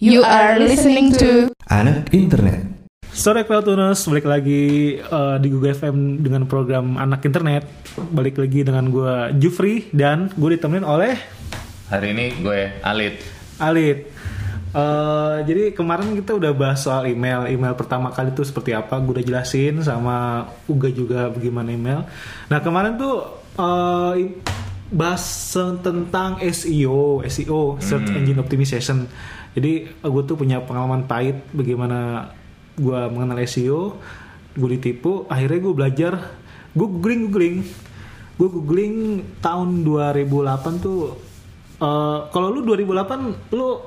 You are listening to Anak Internet. Sore Cloudtuners, balik lagi uh, di Google FM dengan program Anak Internet. Balik lagi dengan gue Jufri dan gue ditemenin oleh Hari ini gue Alit. Alit. Uh, jadi kemarin kita udah bahas soal email. Email pertama kali itu seperti apa, gue udah jelasin sama Uga juga bagaimana email. Nah kemarin tuh uh, bahas tentang SEO, SEO, Search Engine Optimization. Jadi gue tuh punya pengalaman pahit bagaimana gue mengenal SEO, gue ditipu. Akhirnya gue belajar, gue googling googling, gue googling tahun 2008 tuh. eh, kalau lu 2008 lu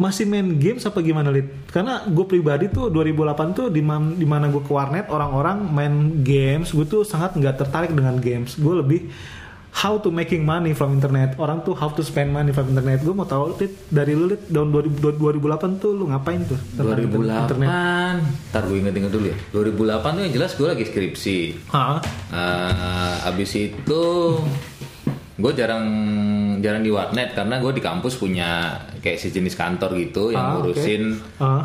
masih main games apa gimana lid? Karena gue pribadi tuh 2008 tuh di mana di mana gue ke warnet orang-orang main games, gue tuh sangat nggak tertarik dengan games. Gue lebih how to making money from internet. Orang tuh how to spend money from internet. Gue mau tahu lid dari lu lid tahun 2000 2008 tuh lu ngapain tuh? tentang 2008. internet? Ntar gue inget-inget dulu ya. 2008 tuh yang jelas gue lagi skripsi. Hah? Eh, abis itu gue jarang jarang di warnet karena gue di kampus punya kayak sejenis kantor gitu yang Ah, ngurusin Ah.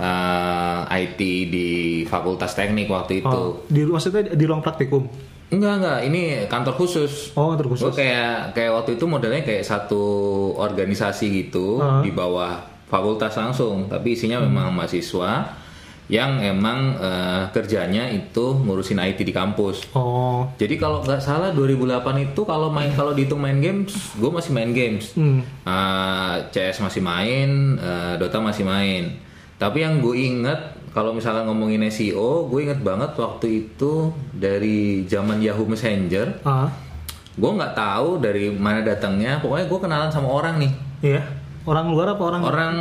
eh, IT di Fakultas Teknik waktu itu. Oh, di maksudnya di ruang praktikum. Enggak enggak, ini kantor khusus. Oh, terkhusus. Gue kayak kayak waktu itu modelnya kayak satu organisasi gitu Ah. di bawah fakultas langsung, tapi isinya memang mahasiswa yang emang eh, kerjanya itu ngurusin IT di kampus. Oh. Jadi kalau nggak salah 2008 itu kalau main kalau dihitung main games, gue masih main games. Hmm. Eh, CS masih main, eh, Dota masih main. Tapi yang gue inget kalau misalnya ngomongin SEO, gue inget banget waktu itu dari zaman Yahoo Messenger. Ah. Gue nggak tahu dari mana datangnya. Pokoknya gue kenalan sama orang nih. Iya. Orang luar apa orang? Orang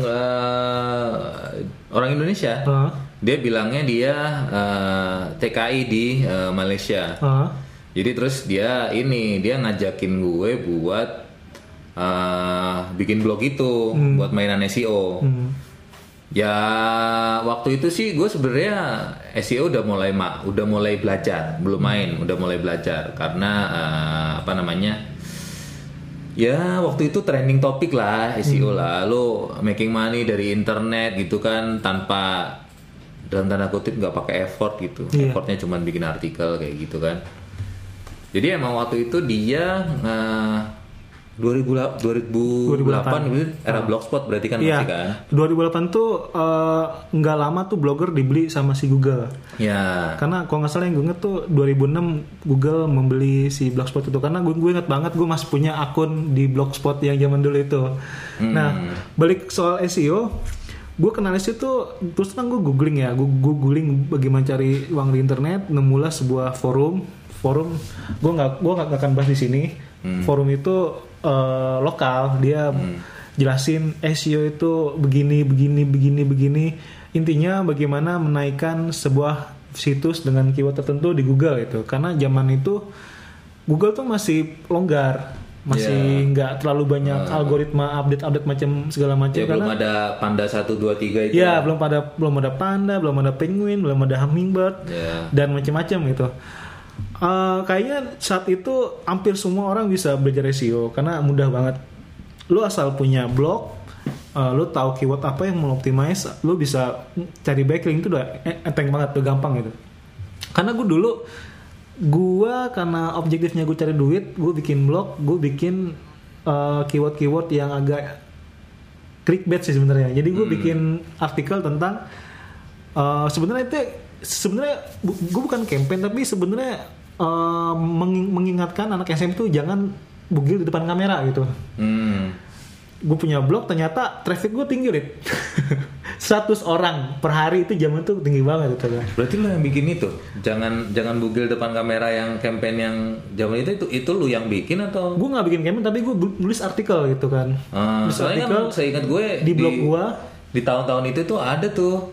eh, orang Indonesia. Ah. Dia bilangnya dia eh, TKI di eh, Malaysia. Ah. Jadi terus dia ini dia ngajakin gue buat eh, bikin blog itu buat mainan SEO. Hmm. Ya waktu itu sih gue sebenarnya SEO udah mulai ma udah mulai belajar, belum main, udah mulai belajar karena eh, apa namanya? Ya waktu itu trending topik lah SEO lah, lo making money dari internet gitu kan tanpa dalam tanda kutip nggak pakai effort gitu, Iya. effortnya cuma bikin artikel kayak gitu kan. Jadi emang waktu itu dia eh, 2000 2008 gitu era blogspot berarti kan Iya. masih kan? 2008 tuh eh, nggak lama tuh blogger dibeli sama si Google. Ya. Karena kalau nggak salah yang gue inget tuh 2006 Google membeli si Blogspot itu karena gue gue inget banget gue masih punya akun di Blogspot yang zaman dulu itu. Nah balik soal SEO, gue kenal SEO tuh terus kan gue googling ya, gue googling bagaimana cari uang di internet, nemulah sebuah forum, forum gue nggak gue nggak akan bahas di sini. Forum itu eh, lokal, dia jelasin SEO itu begini begini begini begini intinya bagaimana menaikkan sebuah situs dengan keyword tertentu di Google itu karena zaman itu Google tuh masih longgar masih Iya. nggak terlalu banyak algoritma update-update macam segala macam Ya, karena belum ada Panda 1 2 3 itu. ya belum ada belum ada panda belum ada penguin belum ada hummingbird Ya. dan macam-macam gitu Eh, kayaknya saat itu hampir semua orang bisa belajar SEO karena mudah banget. Lu asal punya blog eh, lu tahu keyword apa yang mau optimize lu bisa cari backlink itu udah eh, enteng banget udah gampang gitu. Karena gue dulu gua karena objektifnya gue cari duit gue bikin blog gue bikin eh, keyword-keyword yang agak clickbait sih sebenarnya. Jadi gue bikin artikel tentang eh, sebenarnya itu sebenarnya gue bukan campaign tapi sebenarnya meng- mengingatkan anak SM tuh jangan bugil di depan kamera gitu Hmm. gue punya blog ternyata traffic gue tinggi Rit. 100 orang per hari itu zaman tuh tinggi banget itu kan Berarti lo yang bikin itu? Jangan jangan bugil depan kamera yang campaign yang zaman itu itu itu lu yang bikin atau? gue nggak bikin campaign tapi gue nulis artikel gitu kan Ah, nulis soalnya kan seingat gue di blog gua di tahun-tahun itu tuh ada tuh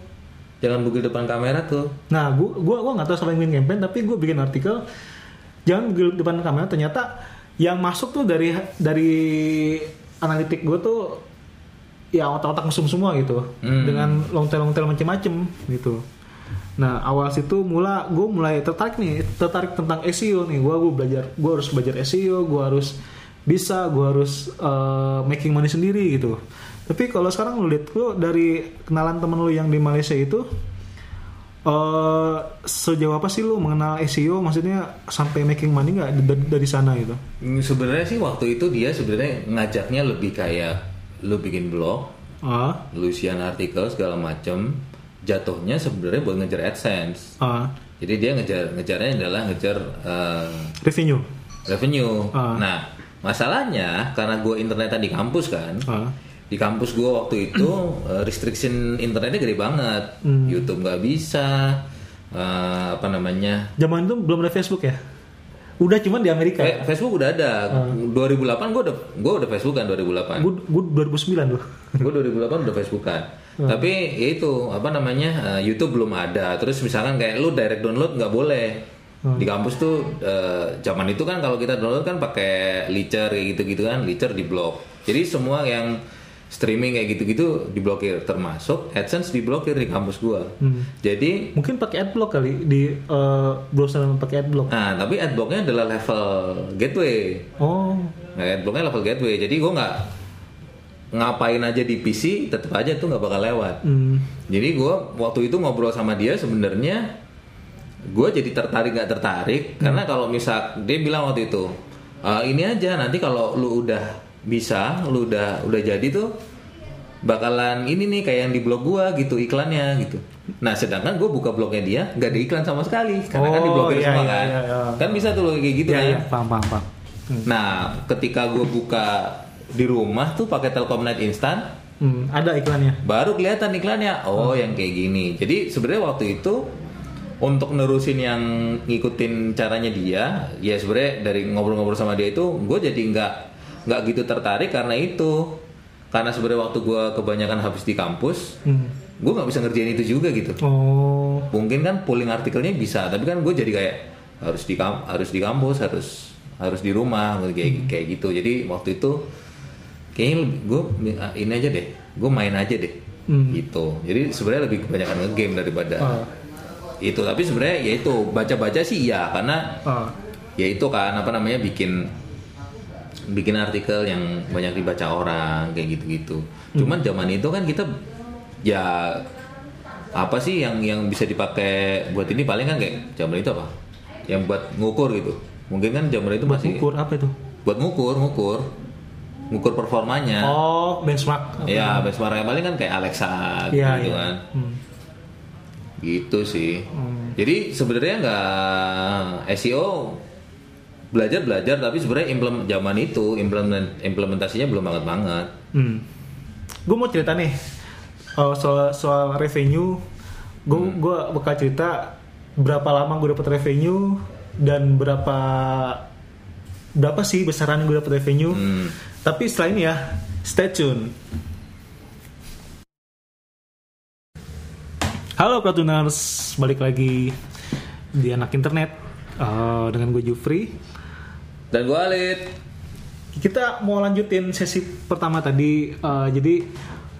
jangan bugil depan kamera tuh. Nah, gua gua gua nggak tahu yang bikin campaign, tapi gua bikin artikel jangan di depan kamera. Ternyata yang masuk tuh dari dari analitik gue tuh ya otak-otak mesum semua gitu, Hmm. dengan long tail long tail macem-macem gitu. Nah awal situ mula gue mulai tertarik nih, tertarik tentang SEO nih. Gue gue belajar, gue harus belajar SEO, gue harus bisa, gue harus uh, making money sendiri gitu. Tapi kalau sekarang lu lihat lu dari kenalan temen lu yang di Malaysia itu eh sejauh apa sih lu mengenal SEO maksudnya sampai making money nggak dari, dari sana gitu? Hmm, Sebenarnya sih waktu itu dia sebenarnya ngajaknya lebih kayak lu bikin blog, Ah, lu isian artikel segala macem. Jatuhnya sebenarnya buat ngejar AdSense. ah, Jadi dia ngejar ngejarnya adalah ngejar eh, revenue. revenue. Ah. Nah, masalahnya karena gue internetan di kampus kan, Ah. Di kampus gue waktu itu eh, restriction internetnya gede banget, Hmm. YouTube nggak bisa, eh, apa namanya? Zaman itu belum ada Facebook ya? Udah cuman di Amerika. Eh, Facebook udah ada. 2008 gue udah gue udah Facebook kan 2008. Gue gue 2009 loh. gue 2008 udah Facebook kan. Tapi ya itu apa namanya eh, YouTube belum ada. Terus misalkan kayak lu direct download nggak boleh. Di kampus tuh eh, zaman itu kan kalau kita download kan pakai Licer kayak gitu-gitu kan, Licer di blok. Jadi semua yang streaming kayak gitu-gitu diblokir termasuk AdSense diblokir di kampus gua. Jadi Mungkin pakai adblock kali di eh, browser yang pakai adblock. nah tapi adblocknya adalah level gateway. Oh, Nah, adblocknya level gateway. Jadi gua nggak ngapain aja di PC tetap aja tuh nggak bakal lewat. hmm. Jadi gue waktu itu ngobrol sama dia sebenarnya gue jadi tertarik gak tertarik karena kalau misal dia bilang waktu itu "Eh, ini aja nanti kalau lu udah bisa lu udah udah jadi tuh bakalan ini nih kayak yang di blog gue gitu iklannya gitu. Nah sedangkan gue buka blognya dia nggak ada iklan sama sekali karena kan Oh, diblokir iya, semua iya, kan. iya, iya. Kan bisa tuh lo kayak gitu Iya, kan. iya, paham, paham, paham. Nah ketika gue buka di rumah tuh pakai Telkomnet instan Hmm, ada iklannya. baru kelihatan iklannya oh yang kayak gini jadi sebenarnya waktu itu untuk nerusin yang ngikutin caranya dia ya sebenarnya dari ngobrol-ngobrol sama dia itu gue jadi nggak nggak gitu tertarik karena itu karena sebenarnya waktu gue kebanyakan habis di kampus Hmm. gue nggak bisa ngerjain itu juga gitu Oh, mungkin kan pooling artikelnya bisa tapi kan gue jadi kayak harus di kam- harus di kampus harus harus di rumah kayak kayak gitu jadi waktu itu kayaknya gue ini aja deh gue main aja deh Hmm. gitu jadi sebenarnya lebih kebanyakan ngegame daripada Ah. itu tapi sebenarnya ya itu baca-baca sih iya karena ah. ya itu kan apa namanya bikin bikin artikel yang banyak dibaca orang kayak gitu-gitu. Cuman zaman itu kan kita ya apa sih yang yang bisa dipakai buat ini paling kan kayak zaman itu apa? Yang buat ngukur gitu. Mungkin kan zaman itu Buat masih ukur apa itu? buat ngukur, ngukur. Ngukur performanya. Oh, benchmark. Ya, benchmarknya paling kan kayak Alexa Iya, gitu iya. kan. Hmm. Gitu sih. Hmm. Jadi sebenarnya nggak SEO belajar belajar tapi sebenarnya implement zaman itu implement implementasinya belum banget banget. Hmm. Gue mau cerita nih uh, soal soal revenue. Gue Hmm. gua bakal cerita berapa lama gue dapat revenue dan berapa berapa sih besaran gue dapat revenue. Hmm. Tapi setelah ini ya, stay tune. Halo Pratuners, balik lagi di anak internet uh, dengan gue Jufri. Dan gue Alit. Kita mau lanjutin sesi pertama tadi. uh, jadi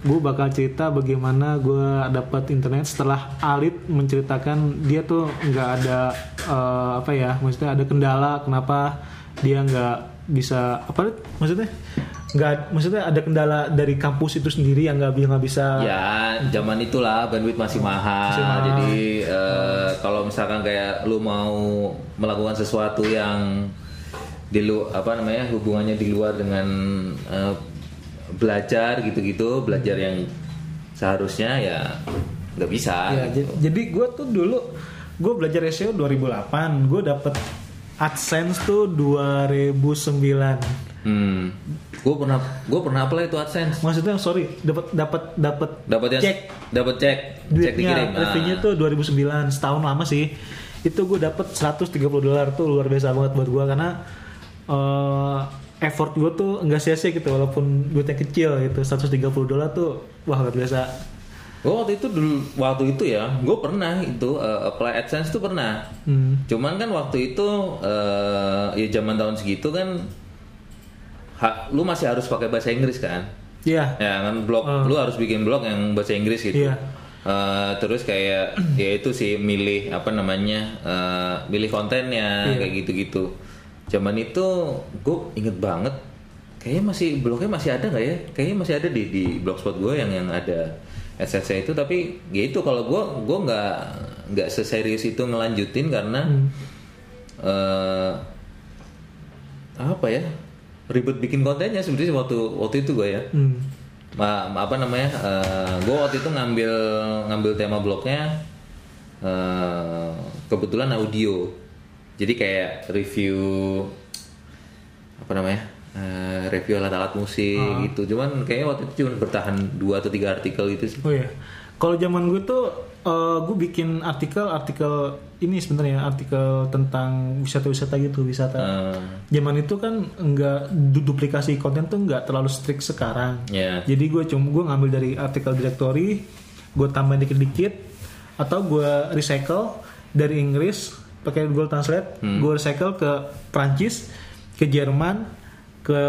gue bakal cerita bagaimana gue dapat internet setelah Alit menceritakan dia tuh nggak ada uh, apa ya, maksudnya ada kendala kenapa dia nggak bisa apa Lit? maksudnya nggak maksudnya ada kendala dari kampus itu sendiri yang nggak nggak bisa Ya zaman itulah bandwidth masih mahal. Masih mahal. Jadi eh, kalau misalkan kayak lu mau melakukan sesuatu yang di lu apa namanya hubungannya di luar dengan eh, belajar gitu-gitu, belajar yang seharusnya ya nggak bisa. Ya, gitu. jadi gue tuh dulu gue belajar SEO 2008, gue dapet AdSense tuh 2009. Hmm. Gue pernah gue pernah apply itu AdSense. Maksudnya sorry, dapat dapat dapat Dapat cek dapat cek, cek duitnya dikirim. Nah. revenue tuh 2009 setahun lama sih. Itu gue dapet 130 dolar tuh luar biasa banget buat gue karena eh, effort gue tuh enggak sia-sia gitu walaupun duitnya kecil gitu 130 dolar tuh wah luar biasa. Gue waktu itu dulu waktu itu ya, gue pernah itu eh, apply AdSense tuh pernah. Hmm. Cuman kan waktu itu eh, ya zaman tahun segitu kan ha- lu masih harus pakai bahasa Inggris kan? Iya. Ya kan blog Hmm. lu harus bikin blog yang bahasa Inggris gitu. Iya. Eh, terus kayak ya itu sih milih apa namanya eh, milih kontennya Iya. kayak gitu-gitu. Zaman itu gue inget banget kayaknya masih blognya masih ada nggak ya? Kayaknya masih ada di di blogspot gue yang yang ada SSC itu. Tapi ya itu kalau gue gue nggak nggak seserius itu ngelanjutin karena eh, apa ya ribet bikin kontennya sebenarnya waktu waktu itu gue ya. Hmm. Ma- apa namanya gue waktu itu ngambil ngambil tema blognya eh, kebetulan audio jadi kayak review apa namanya eh, review alat-alat musik Ah. gitu cuman kayaknya waktu itu cuma bertahan dua atau tiga artikel gitu sih Oh iya. Kalau zaman gue tuh gue bikin artikel-artikel ini sebenarnya artikel tentang wisata-wisata gitu, wisata. Eh, Zaman itu kan enggak du- duplikasi konten tuh enggak terlalu strict sekarang. ya Jadi gue cuma gue ngambil dari artikel directory, gue tambahin dikit-dikit atau gue recycle dari Inggris pakai Google Translate, gue recycle ke Prancis, ke Jerman, ke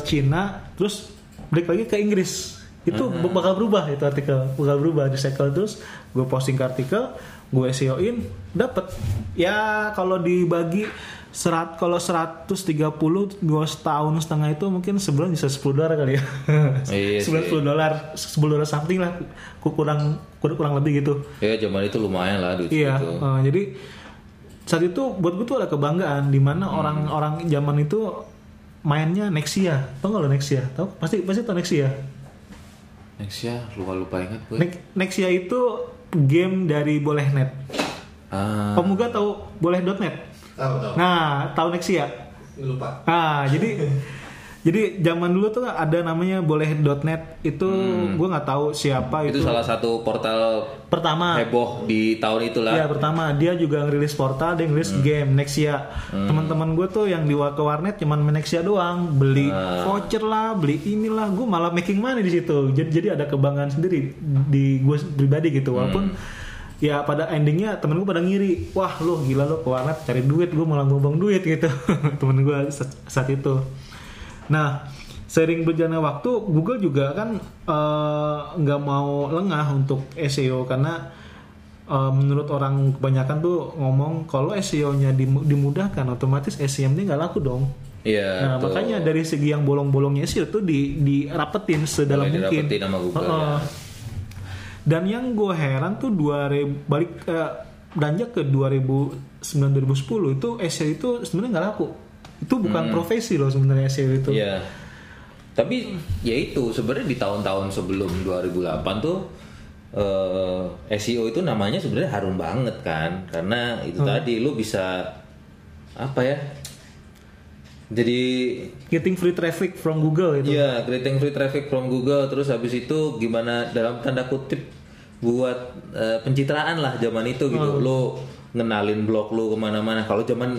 Cina, terus balik lagi ke Inggris. Itu bakal berubah itu artikel, bakal berubah recycle terus gue posting ke artikel, gue SEO-in, dapet. Ya kalau dibagi serat kalau 130 dua setahun setengah itu mungkin sebulan bisa 10 dolar kali ya. Iya sebulan sih. 10 dolar, 10 dolar something lah, ku- kurang kurang, lebih gitu. ya zaman itu lumayan lah duit Iya, itu eh, jadi saat itu buat gue tuh ada kebanggaan di mana Hmm. orang-orang zaman itu mainnya Nexia, tau gak lo Nexia? Tau? Pasti pasti tau Nexia. next ya lupa lupa ingat gue Ne- Nexia itu game dari Bolehnet. ah Pemuga tahu Boleh.net? Tahu tahu. Nah, tahu Nexia? Lupa. Ah, jadi jadi zaman dulu tuh ada namanya boleh.net itu gue nggak tahu siapa Hmm. itu itu, salah satu portal pertama. heboh di tahun itulah. Iya pertama. Dia juga ngerilis portal dia ngerilis Hmm. game Nexia. Teman-teman gue tuh yang di ke warnet cuman Nexia doang. Beli Ah. voucher lah beli inilah. Gue malah making money di situ. Jadi jadi ada kebanggaan sendiri di gue pribadi gitu. Walaupun Hmm. ya pada endingnya temen gue pada ngiri wah lo gila lo ke warnet cari duit gue malah buang duit gitu. Temen gue sa- saat itu nah sering berjalannya waktu Google juga kan eh, nggak mau lengah untuk SEO karena eh, menurut orang kebanyakan tuh ngomong kalau SEO-nya dim- dimudahkan otomatis SEM-nya nggak laku dong. Iya, nah betul. makanya dari segi yang bolong-bolongnya SEO tuh di dirapetin sedalam Mulai mungkin. dirapetin sama Google, Heeh. ya. Dan yang gue heran tuh 2000 balik eh, beranjak ke 2009 2010 itu SEO itu sebenarnya nggak laku. Itu bukan profesi loh sebenarnya SEO itu. Hmm. Iya. Tapi ya itu sebenarnya di tahun-tahun sebelum 2008 tuh eh, SEO itu namanya sebenarnya harum banget kan karena itu tadi lu bisa apa ya? Jadi Getting free traffic from Google itu. Iya, creating free traffic from Google terus habis itu gimana dalam tanda kutip buat eh, pencitraan lah zaman itu gitu. Lo ngenalin blog lo ke mana-mana. Kalau zaman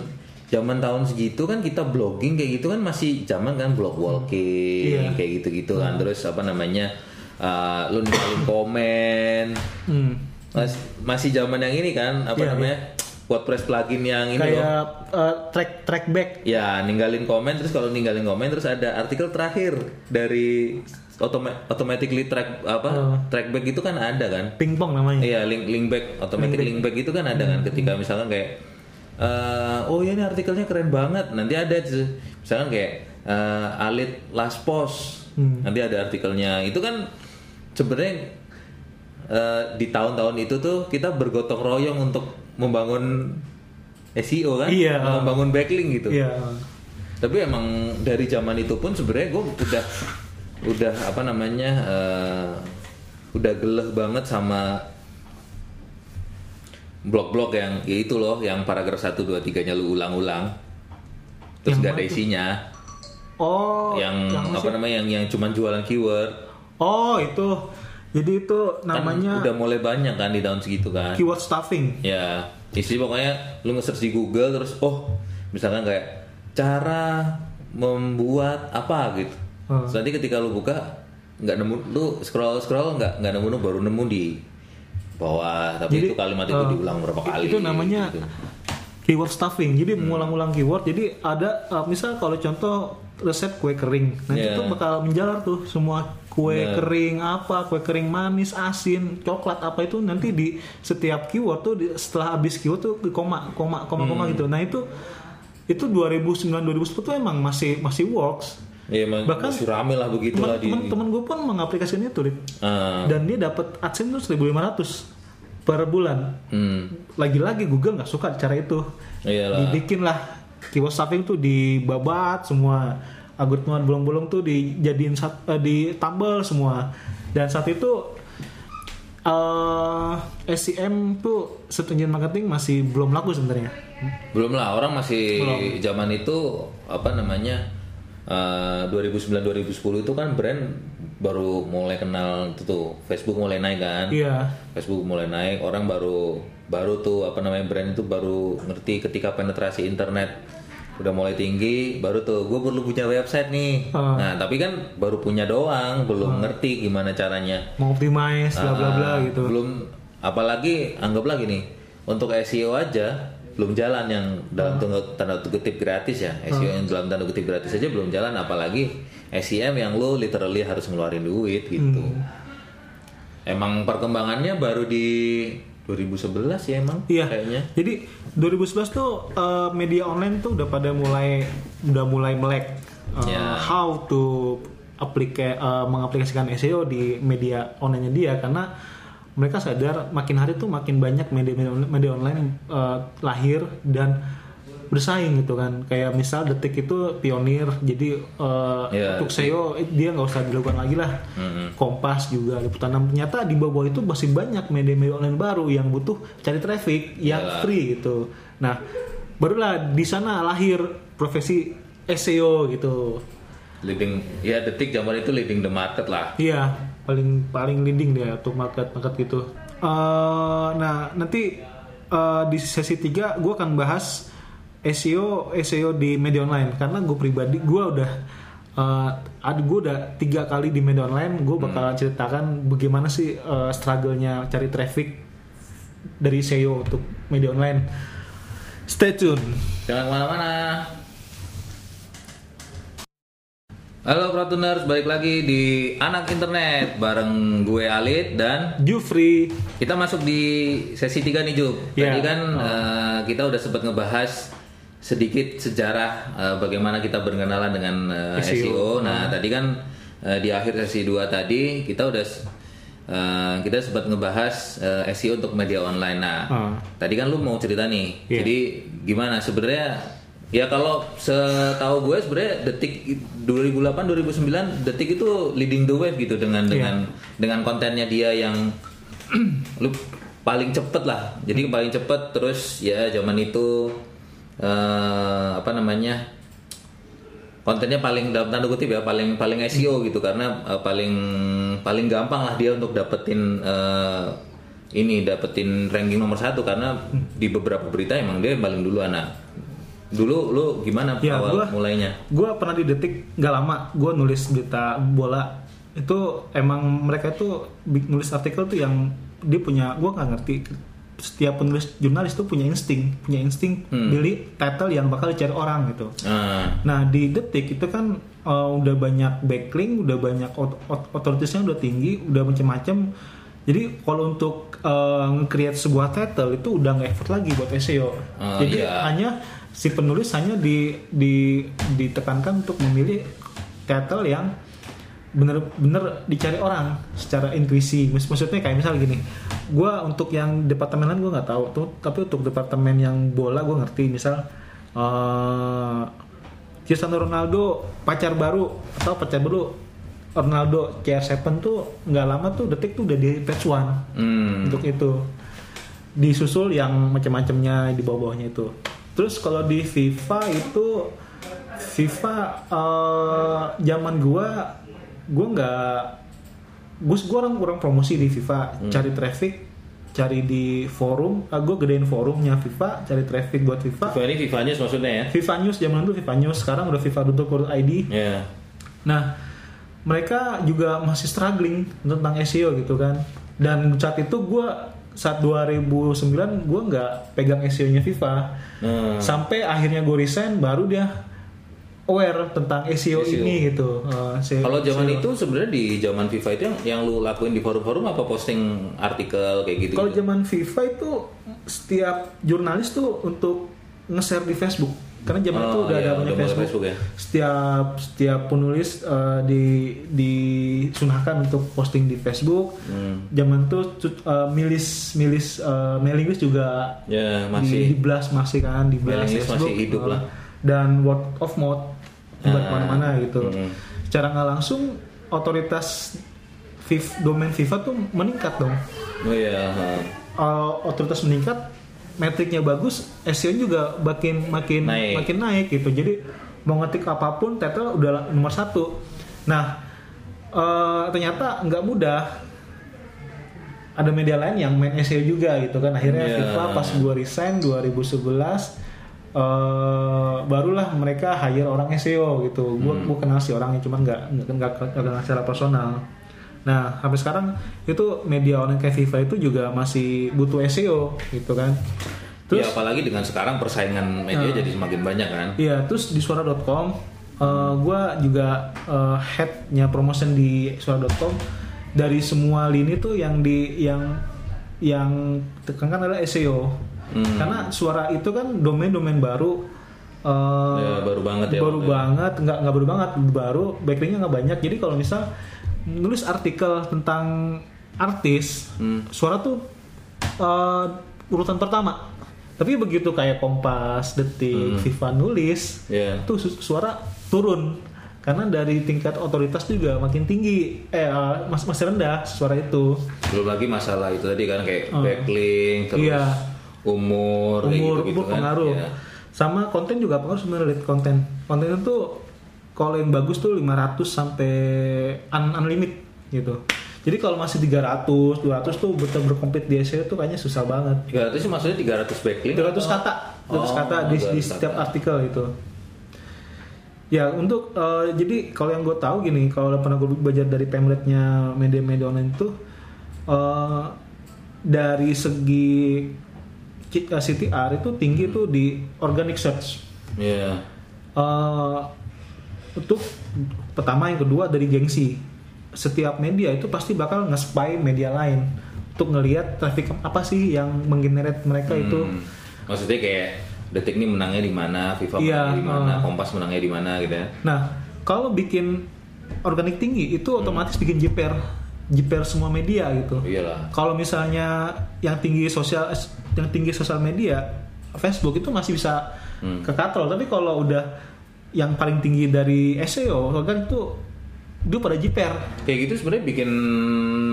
zaman tahun segitu kan kita blogging kayak gitu kan masih zaman kan blog walking Iya. kayak gitu-gitu kan. Terus apa namanya? eh, lo ninggalin komen. Hmm. Mas, masih zaman yang ini kan apa Iya, namanya? WordPress plugin yang ini loh. Kayak eh, track track back Ya, ninggalin komen terus kalau ninggalin komen terus ada artikel terakhir dari automa- automatically track apa Oh. trackback itu kan ada kan? pingpong namanya. Iya, link link back automatic link back itu kan ada kan ketika misalkan kayak eh, oh ya ini artikelnya keren banget. Nanti ada misalkan kayak eh, Alit last post. Nanti ada artikelnya. Itu kan sebenarnya eh, di tahun-tahun itu tuh kita bergotong royong untuk membangun SEO kan? Iya. Membangun backlink gitu. Iya. Tapi emang dari zaman itu pun sebenarnya gue udah udah apa namanya eh, udah geleh banget sama blog-blog yang ya itu loh yang paragraf 1 2 3 nya lu ulang-ulang. Terus Yang gak ada isinya. Oh, yang, yang apa sih? namanya yang yang cuman jualan keyword. Oh, itu. Jadi itu Kan namanya udah mulai banyak kan di tahun segitu kan. keyword stuffing. Ya, isi pokoknya lu nge-search di Google terus oh, misalkan kayak cara membuat apa gitu. Hmm. Terus nanti ketika lu buka nggak nemu lu scroll scroll nggak nggak nemu nemu baru nemu di bawah tapi Jadi, itu kalimat itu eh, diulang berapa kali Itu namanya gitu. keyword stuffing. Jadi Hmm. mengulang-ulang keyword. Jadi ada uh, misal kalau contoh resep kue kering. Nanti Yeah. tuh bakal menjalar tuh semua kue Bener. kering apa, kue kering manis, asin, coklat apa itu nanti di setiap keyword tuh di- setelah habis keyword tuh di koma, koma, koma, koma Hmm. gitu. Nah, itu itu 2009 2010 tuh emang masih masih works. Iya, emang Bahkan masih rame lah begitulah di. Temen-temen gue pun mengaplikasikan itu. Ah, dan dia dapat AdSense tuh 1500 per bulan. hmm, Lagi-lagi Google nggak suka cara itu. iyalah. Dibikin lah keyword stuffing tuh dibabat semua. Algoritma bolong-bolong tuh dijadiin sat, eh, ditambal semua. Dan saat itu eh SEM tuh search marketing masih belum laku sebenarnya. Belum lah, orang masih zaman itu apa namanya eh, 2009-2010 itu kan brand baru mulai kenal itu tuh Facebook mulai naik kan. Iya. Facebook mulai naik, orang baru baru tuh apa namanya brand itu baru ngerti ketika penetrasi internet udah mulai tinggi, baru tuh gue perlu punya website nih. Ah. Nah tapi kan baru punya doang, belum ngerti gimana caranya. Mau optimize bla bla bla Ah, gitu. Belum apalagi anggaplah gini, untuk SEO aja belum jalan yang dalam tanda, tanda kutip gratis ya. SEO yang dalam tanda kutip gratis aja belum jalan apalagi SEM yang lo literally harus ngeluarin duit gitu. Hmm. Emang perkembangannya baru di 2011 ya emang Iya. kayaknya. Jadi 2011 tuh eh, media online tuh udah pada mulai udah mulai melek eh, Ya. how to aplika eh, mengaplikasikan SEO di media online dia karena mereka sadar makin hari tuh makin banyak media media, media online yang eh, lahir dan bersaing gitu kan kayak misal detik itu pionir jadi eh, Ya, untuk SEO eh, dia nggak usah dilakukan lagi lah Mm-mm. Kompas juga liputan enam. ternyata di bawah itu masih banyak media-media online baru yang butuh cari traffic yang Iyalah. free gitu nah barulah di sana lahir profesi SEO gitu Leading ya detik zaman itu leading the market lah. iya paling paling leading dia untuk market market gitu. Eh, nah nanti eh, di sesi 3 gue akan bahas SEO SEO di media online. Karena gue pribadi gue udah eh, ada gue udah tiga kali di media online. Gue bakal ceritakan bagaimana sih eh, struggle-nya cari traffic dari SEO untuk media online. Stay tune. Jangan ke mana-mana. Halo Pratuners, balik lagi di Anak Internet bareng gue Alit dan Jufri kita masuk di sesi 3 nih. Iya. Tadi kan eh, kita udah sempat ngebahas sedikit sejarah eh, bagaimana kita berkenalan dengan eh, SEO. SEO. Nah, tadi kan eh, di akhir sesi 2 tadi kita udah eh, kita sempat ngebahas eh, SEO untuk media online. Nah, Ah. tadi kan lu mau cerita nih. Iya. Jadi gimana sebenarnya Ya kalau setahu gue sebenarnya detik 2008 2009 detik itu leading the wave gitu dengan Iya. dengan dengan kontennya dia yang lu paling cepet lah. Jadi paling cepet terus ya zaman itu eh, apa namanya kontennya paling dalam tanda kutip ya paling paling SEO gitu karena eh, paling paling gampang lah dia untuk dapetin eh, ini dapetin ranking nomor satu karena di beberapa berita emang dia yang paling dulu anak dulu lu gimana Ya, awal gua- mulainya? gue pernah di detik nggak lama gue nulis berita bola. Itu emang mereka itu bi- nulis artikel tuh yang dia punya gue nggak ngerti. Setiap penulis jurnalis tuh punya insting punya insting Hmm. pilih title yang bakal dicari orang gitu. Ah, nah di detik itu kan uh, udah banyak backlink udah banyak ot- ot- otoritasnya udah tinggi udah macam-macam jadi kalau untuk uh, nge-create sebuah title itu udah nggak effort lagi buat SEO Ah, jadi iya. hanya si penulis hanya di, di ditekankan untuk memilih title yang bener-bener dicari orang secara intuisi. Maksud- maksudnya kayak misal gini gue untuk yang departemen lain gue nggak tahu tuh tapi untuk departemen yang bola gue ngerti. Misal eh Cristiano Ronaldo pacar baru atau pacar baru Ronaldo CR7 tuh nggak lama tuh detik tuh udah di page one hmm. untuk itu. Disusul yang macam-macamnya di bawah-bawahnya itu terus kalau di FIFA itu FIFA eh, zaman gua gua nggak gue gua orang kurang promosi di FIFA. Cari traffic cari di forum. Ah, gue gedein forumnya FIFA cari traffic buat FIFA. FIFA ini FIFA News maksudnya ya? FIFA News zaman dulu FIFA News. Sekarang udah FIFA.co.id ya Nah, mereka juga masih struggling tentang SEO gitu kan. Dan saat itu gue saat 2009 gue nggak pegang SEO-nya FIFA. Hmm. Sampai akhirnya gue resign baru dia aware tentang SEO, SEO. ini gitu. SEO- Kalau zaman SEO. itu sebenarnya di zaman FIFA itu yang yang lu lakuin di forum-forum apa posting artikel kayak gitu? kalau zaman FIFA itu setiap jurnalis tuh untuk nge-share di Facebook. Karena zaman Oh, itu udah iya, ada banyak Facebook, Facebook ya. setiap setiap penulis eh, di disunahkan untuk posting di Facebook Hmm. zaman itu cut- eh, milis milis eh, mailing list juga Ya di, masih. di blast masih kan di blast Facebook masih hidup lah. dan word of mouth buat Ah, ke mana-mana gitu hmm. secara nggak langsung otoritas FIFA, domain FIFA tuh meningkat dong Oh iya. uh, otoritas meningkat, metriknya bagus, SEO juga makin makin Naik. makin naik gitu. Jadi mau ngetik apa pun, title udah nomor satu. Nah uh, ternyata nggak mudah. Ada media lain yang main SEO juga gitu kan. Akhirnya Iya. FIFA pas gue resign 2011 eh barulah mereka hire orang SEO gitu. Gue Hmm. kenal si orangnya cuman nggak nggak nggak nggak kenal secara personal. Nah sampai sekarang itu media online kayak FIFA itu juga masih butuh SEO gitu kan. ya Terus apalagi dengan sekarang persaingan media Nah. jadi semakin banyak kan. Iya, terus di suara.com eh gue juga eh, headnya promotion di suara.com dari semua lini tuh yang di yang yang tekankan adalah SEO Hmm. karena suara itu kan domain-domain baru eh, Ya, baru banget ya baru banget nggak nggak baru banget baru backlinknya nggak banyak jadi kalau misal nulis artikel tentang artis Hmm. suara tuh eh, urutan pertama tapi begitu kayak Kompas, Detik, Hmm. Viva nulis Ya. tuh su- suara turun karena dari tingkat otoritas juga makin tinggi eh eh, mas- masih rendah suara itu Belum lagi masalah itu tadi kan kayak Oh. backlink terus Iya. umur umur gitu-gitu umur kan. pengaruh Ya. sama konten juga pengaruh sebenarnya konten konten itu kalau yang bagus tuh 500 sampai un- unlimited gitu jadi kalau masih 300 200 tuh betul berkompet di SEO tuh kayaknya susah banget 300 sih maksudnya 300 backlink 300 atau- kata 300 Oh, kata di, di 200 setiap kata. artikel itu ya untuk eh, jadi kalau yang gue tahu gini kalau pernah gue belajar dari pamletnya media-media online itu eh, dari segi eh, CTR itu tinggi tuh di organic search Iya. eh untuk pertama yang kedua dari gengsi setiap media itu pasti bakal nge-spy media lain untuk ngelihat traffic apa sih yang menggenerate mereka itu Hmm. Maksudnya kayak detik ini menangnya di mana, FIFA Iya, menangnya di mana, uh. Kompas menangnya di mana gitu ya. Nah, kalau bikin organik tinggi itu otomatis bikin jiper, jiper semua media gitu. Iyalah. Kalau misalnya yang tinggi sosial, yang tinggi sosial media, Facebook itu masih bisa Hmm. ke katrol. Tapi kalau udah yang paling tinggi dari SEO, kan itu dia pada jiper. Kayak gitu sebenarnya bikin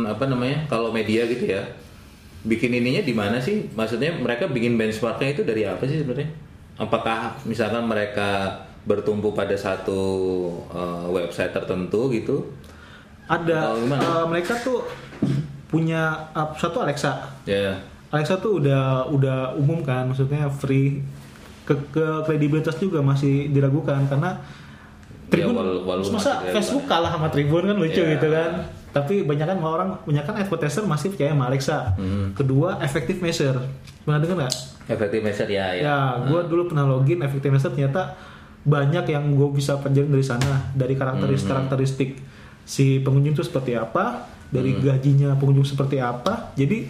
apa namanya? Kalau media gitu ya. Bikin ininya di mana sih? Maksudnya mereka bikin benchmarknya itu dari apa sih sebenarnya? Apakah misalkan mereka bertumpu pada satu uh, website tertentu gitu? Ada eh, mereka tuh punya uh, satu Alexa. Ya. Alexa tuh udah udah umum kan, maksudnya free. Ke, ke kredibilitas juga masih diragukan karena Tribun, Ya, wal- walaupun masa Facebook kalah sama Tribun kan lucu Ya. gitu kan. Tapi banyak kan orang, banyak kan advertiser masih percaya sama Alexa. Hmm. Kedua, effective measure. Pernah dengar nggak? Effective measure ya ya. Ya, gue dulu pernah login effective measure ternyata banyak yang gue bisa pelajarin dari sana, dari karakteristik Hmm. karakteristik si pengunjung itu seperti apa, dari Hmm. gajinya pengunjung seperti apa. Jadi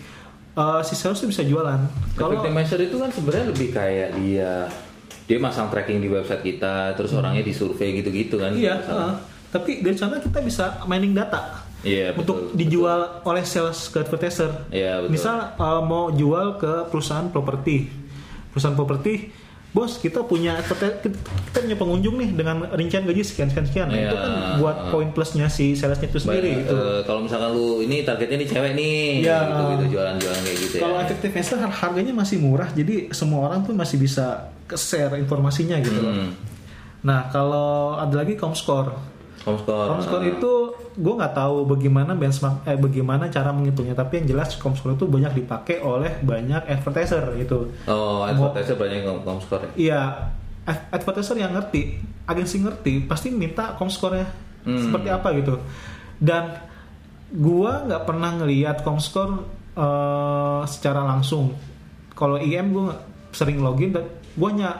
eh, si sales tuh bisa jualan. Kalau measure itu kan sebenarnya lebih kayak dia dia masang tracking di website kita, terus orangnya disurvei gitu-gitu kan? Hmm. Iya, heeh. tapi dari sana kita bisa mining data Iya, betul, untuk betul. dijual oleh sales ke advertiser. Iya, betul. Misal uh, mau jual ke perusahaan properti, perusahaan properti, bos kita punya kita punya pengunjung nih dengan rincian gaji sekian sekian sekian. Nah, Iya, itu kan buat uh. poin plusnya si salesnya itu sendiri. Baik, gitu. eh, kalau misalkan lu ini targetnya nih cewek nih, Iya. gitu, gitu jualan-jualan kayak gitu Kalau ya. effective investor har- harganya masih murah, jadi semua orang tuh masih bisa share informasinya gitu loh. Hmm. Nah kalau ada lagi Comscore. Comscore. Comscore eh, itu gue nggak tahu bagaimana benchmark eh bagaimana cara menghitungnya tapi yang jelas Comscore itu banyak dipakai oleh banyak advertiser gitu. Oh, advertiser banyak yang Comscore ya. Iya, ad- advertiser yang ngerti, agensi ngerti pasti minta Comscore-nya Hmm. seperti apa gitu. Dan gua nggak pernah ngelihat Comscore eh, secara langsung. Kalau IM gue sering login dan gua hanya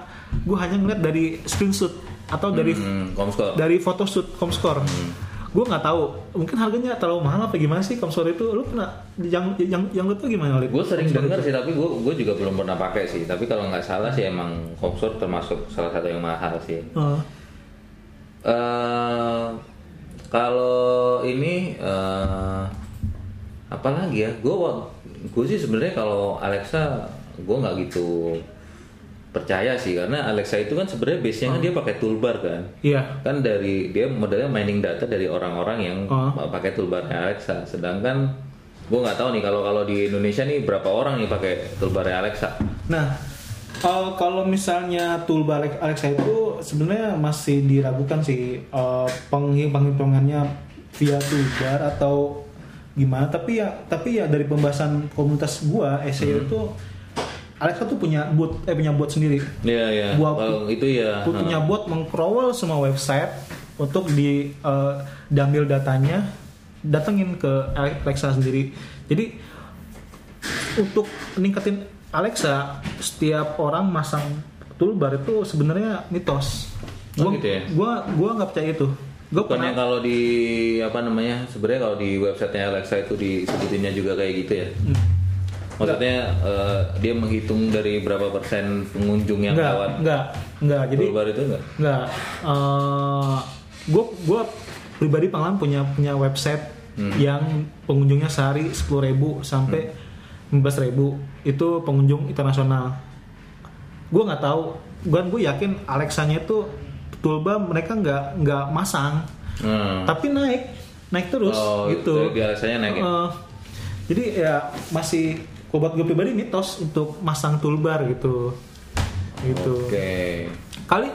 gua hanya ngeliat dari screenshot atau dari Hmm, Comscore. dari photoshoot Comscore. Hmm. Gue nggak tahu mungkin harganya terlalu mahal apa gimana sih Comscore itu lu pernah yang yang yang lu tuh gimana Lid? Gue sering dengar sih, tapi gue gue juga belum pernah pakai sih. Tapi kalau nggak salah sih emang Comscore termasuk salah satu yang mahal sih. Oh, eh kalau ini eh apa lagi ya? Gue gue sih sebenarnya kalau Alexa gue nggak gitu percaya sih karena Alexa itu kan sebenarnya base-nya kan dia pakai toolbar kan. iya Kan dari dia modelnya mining data dari orang-orang yang Oh. pakai toolbarnya Alexa. Sedangkan gue nggak tahu nih kalau kalau di Indonesia nih berapa orang nih pakai toolbarnya Alexa. Nah, uh, kalau misalnya toolbar Alexa itu sebenarnya masih diragukan sih uh, penghi- penghitungannya via toolbar atau gimana. Tapi ya, tapi ya dari pembahasan komunitas gua SEO itu Alexa tuh punya bot, eh punya bot sendiri. Iya iya. Gua- Kalau itu ya. Gua punya bot mengcrawl semua website untuk di uh, diambil datanya, datengin ke Alexa sendiri. Jadi untuk ningkatin Alexa, setiap orang masang toolbar itu sebenarnya mitos. Oh, Gua, gitu ya? gua, gua nggak percaya itu. Gua Bukannya pernah, kalau di apa namanya sebenarnya kalau di websitenya Alexa itu disebutinnya juga kayak gitu ya. Hmm. Maksudnya eh, dia menghitung dari berapa persen pengunjung yang enggak, lewat enggak, enggak. Jadi toolbar itu enggak? Enggak. gue gua pribadi pengalaman punya punya website Hmm. yang pengunjungnya sehari 10.000 sampai 15.000 itu pengunjung internasional. Gue nggak tahu. Gue gue yakin Alexanya itu toolbar mereka nggak nggak masang, Hmm. tapi naik naik terus Oh, gitu. itu biasanya naik ya? Eh, jadi ya masih kalau buat gue pribadi mitos untuk masang toolbar gitu. Gitu Oke. kali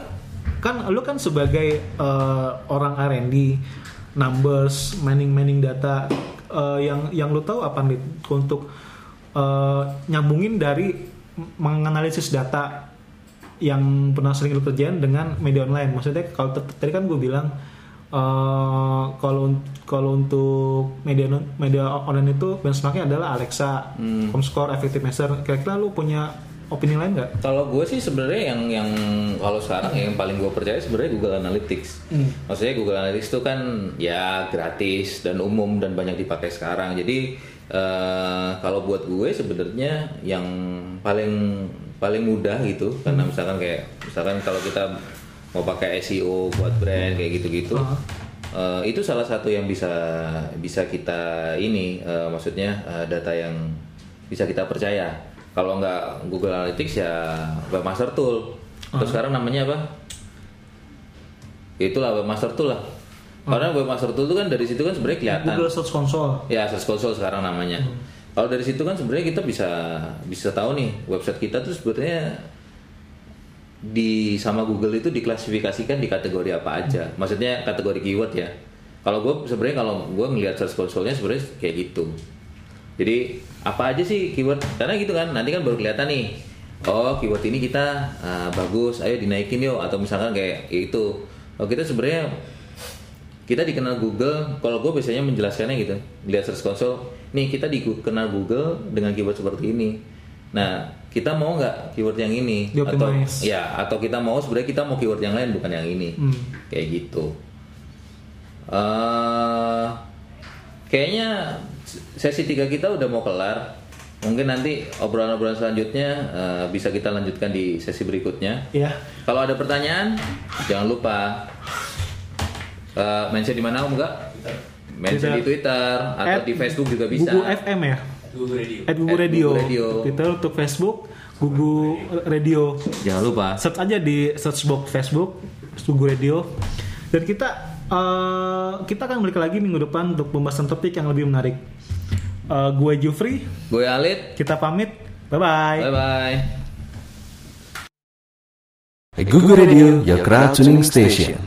kan lu kan sebagai eh, orang R&D numbers mining mining data eh, yang yang lu tahu apa nih untuk eh, nyambungin dari menganalisis data yang pernah sering lu kerjain dengan media online maksudnya kalau tadi kan gue bilang eh, kalau kalau untuk media non- media online itu benchmarknya adalah Alexa, Comscore, Effectiveness. Kira-kira lu punya opini lain nggak? Kalau gue sih sebenarnya yang yang kalau sekarang yang paling gue percaya sebenarnya Google Analytics. Hmm. Maksudnya Google Analytics itu kan ya gratis dan umum dan banyak dipakai sekarang. Jadi eh, kalau buat gue sebenarnya yang paling paling mudah gitu karena misalkan kayak misalkan kalau kita mau pakai SEO buat brand kayak gitu-gitu. eh, itu salah satu yang bisa bisa kita ini eh, maksudnya eh, data yang bisa kita percaya. Kalau nggak Google Analytics ya Webmaster Tool. Terus sekarang namanya apa? Itulah Webmaster Tool lah. Karena Webmaster Tool itu kan dari situ kan sebenarnya kelihatan. Google Search Console. Ya, Search Console sekarang namanya. Kalau dari situ kan sebenarnya kita bisa bisa tahu nih website kita tuh sebenarnya di sama Google itu diklasifikasikan di kategori apa aja. Maksudnya kategori keyword ya. Kalau gue sebenarnya kalau gue ngelihat Search Console-nya sebenarnya kayak gitu. Jadi apa aja sih keyword? Karena gitu kan nanti kan baru kelihatan nih. Oh keyword ini kita ah, bagus, ayo dinaikin yuk. Atau misalkan kayak itu. Oh kita sebenarnya kita dikenal Google. Kalau gue biasanya menjelaskannya gitu. Lihat Search Console. Nih kita dikenal Google dengan keyword seperti ini. Nah kita mau nggak keyword yang ini? Atau ya atau kita mau sebenarnya kita mau keyword yang lain bukan yang ini. Hmm. Kayak gitu. eh kayaknya sesi tiga kita udah mau kelar. Mungkin nanti obrolan-obrolan selanjutnya eh, bisa kita lanjutkan di sesi berikutnya. Ya. Kalau ada pertanyaan, jangan lupa eh, mention di mana Om enggak? Mention Bisa. di Twitter atau At di Facebook juga bisa. Google FM ya. Google Radio. At Google At Radio. Google Radio. Twitter untuk Facebook, Google Radio. Jangan lupa. Search aja di search box Facebook Google Radio. Dan kita eh, kita akan balik lagi minggu depan untuk pembahasan topik yang lebih menarik. Eh, gue Jufri, Gue Alit. kita pamit. Bye bye. Bye bye. Google Radio, your crowd tuning station.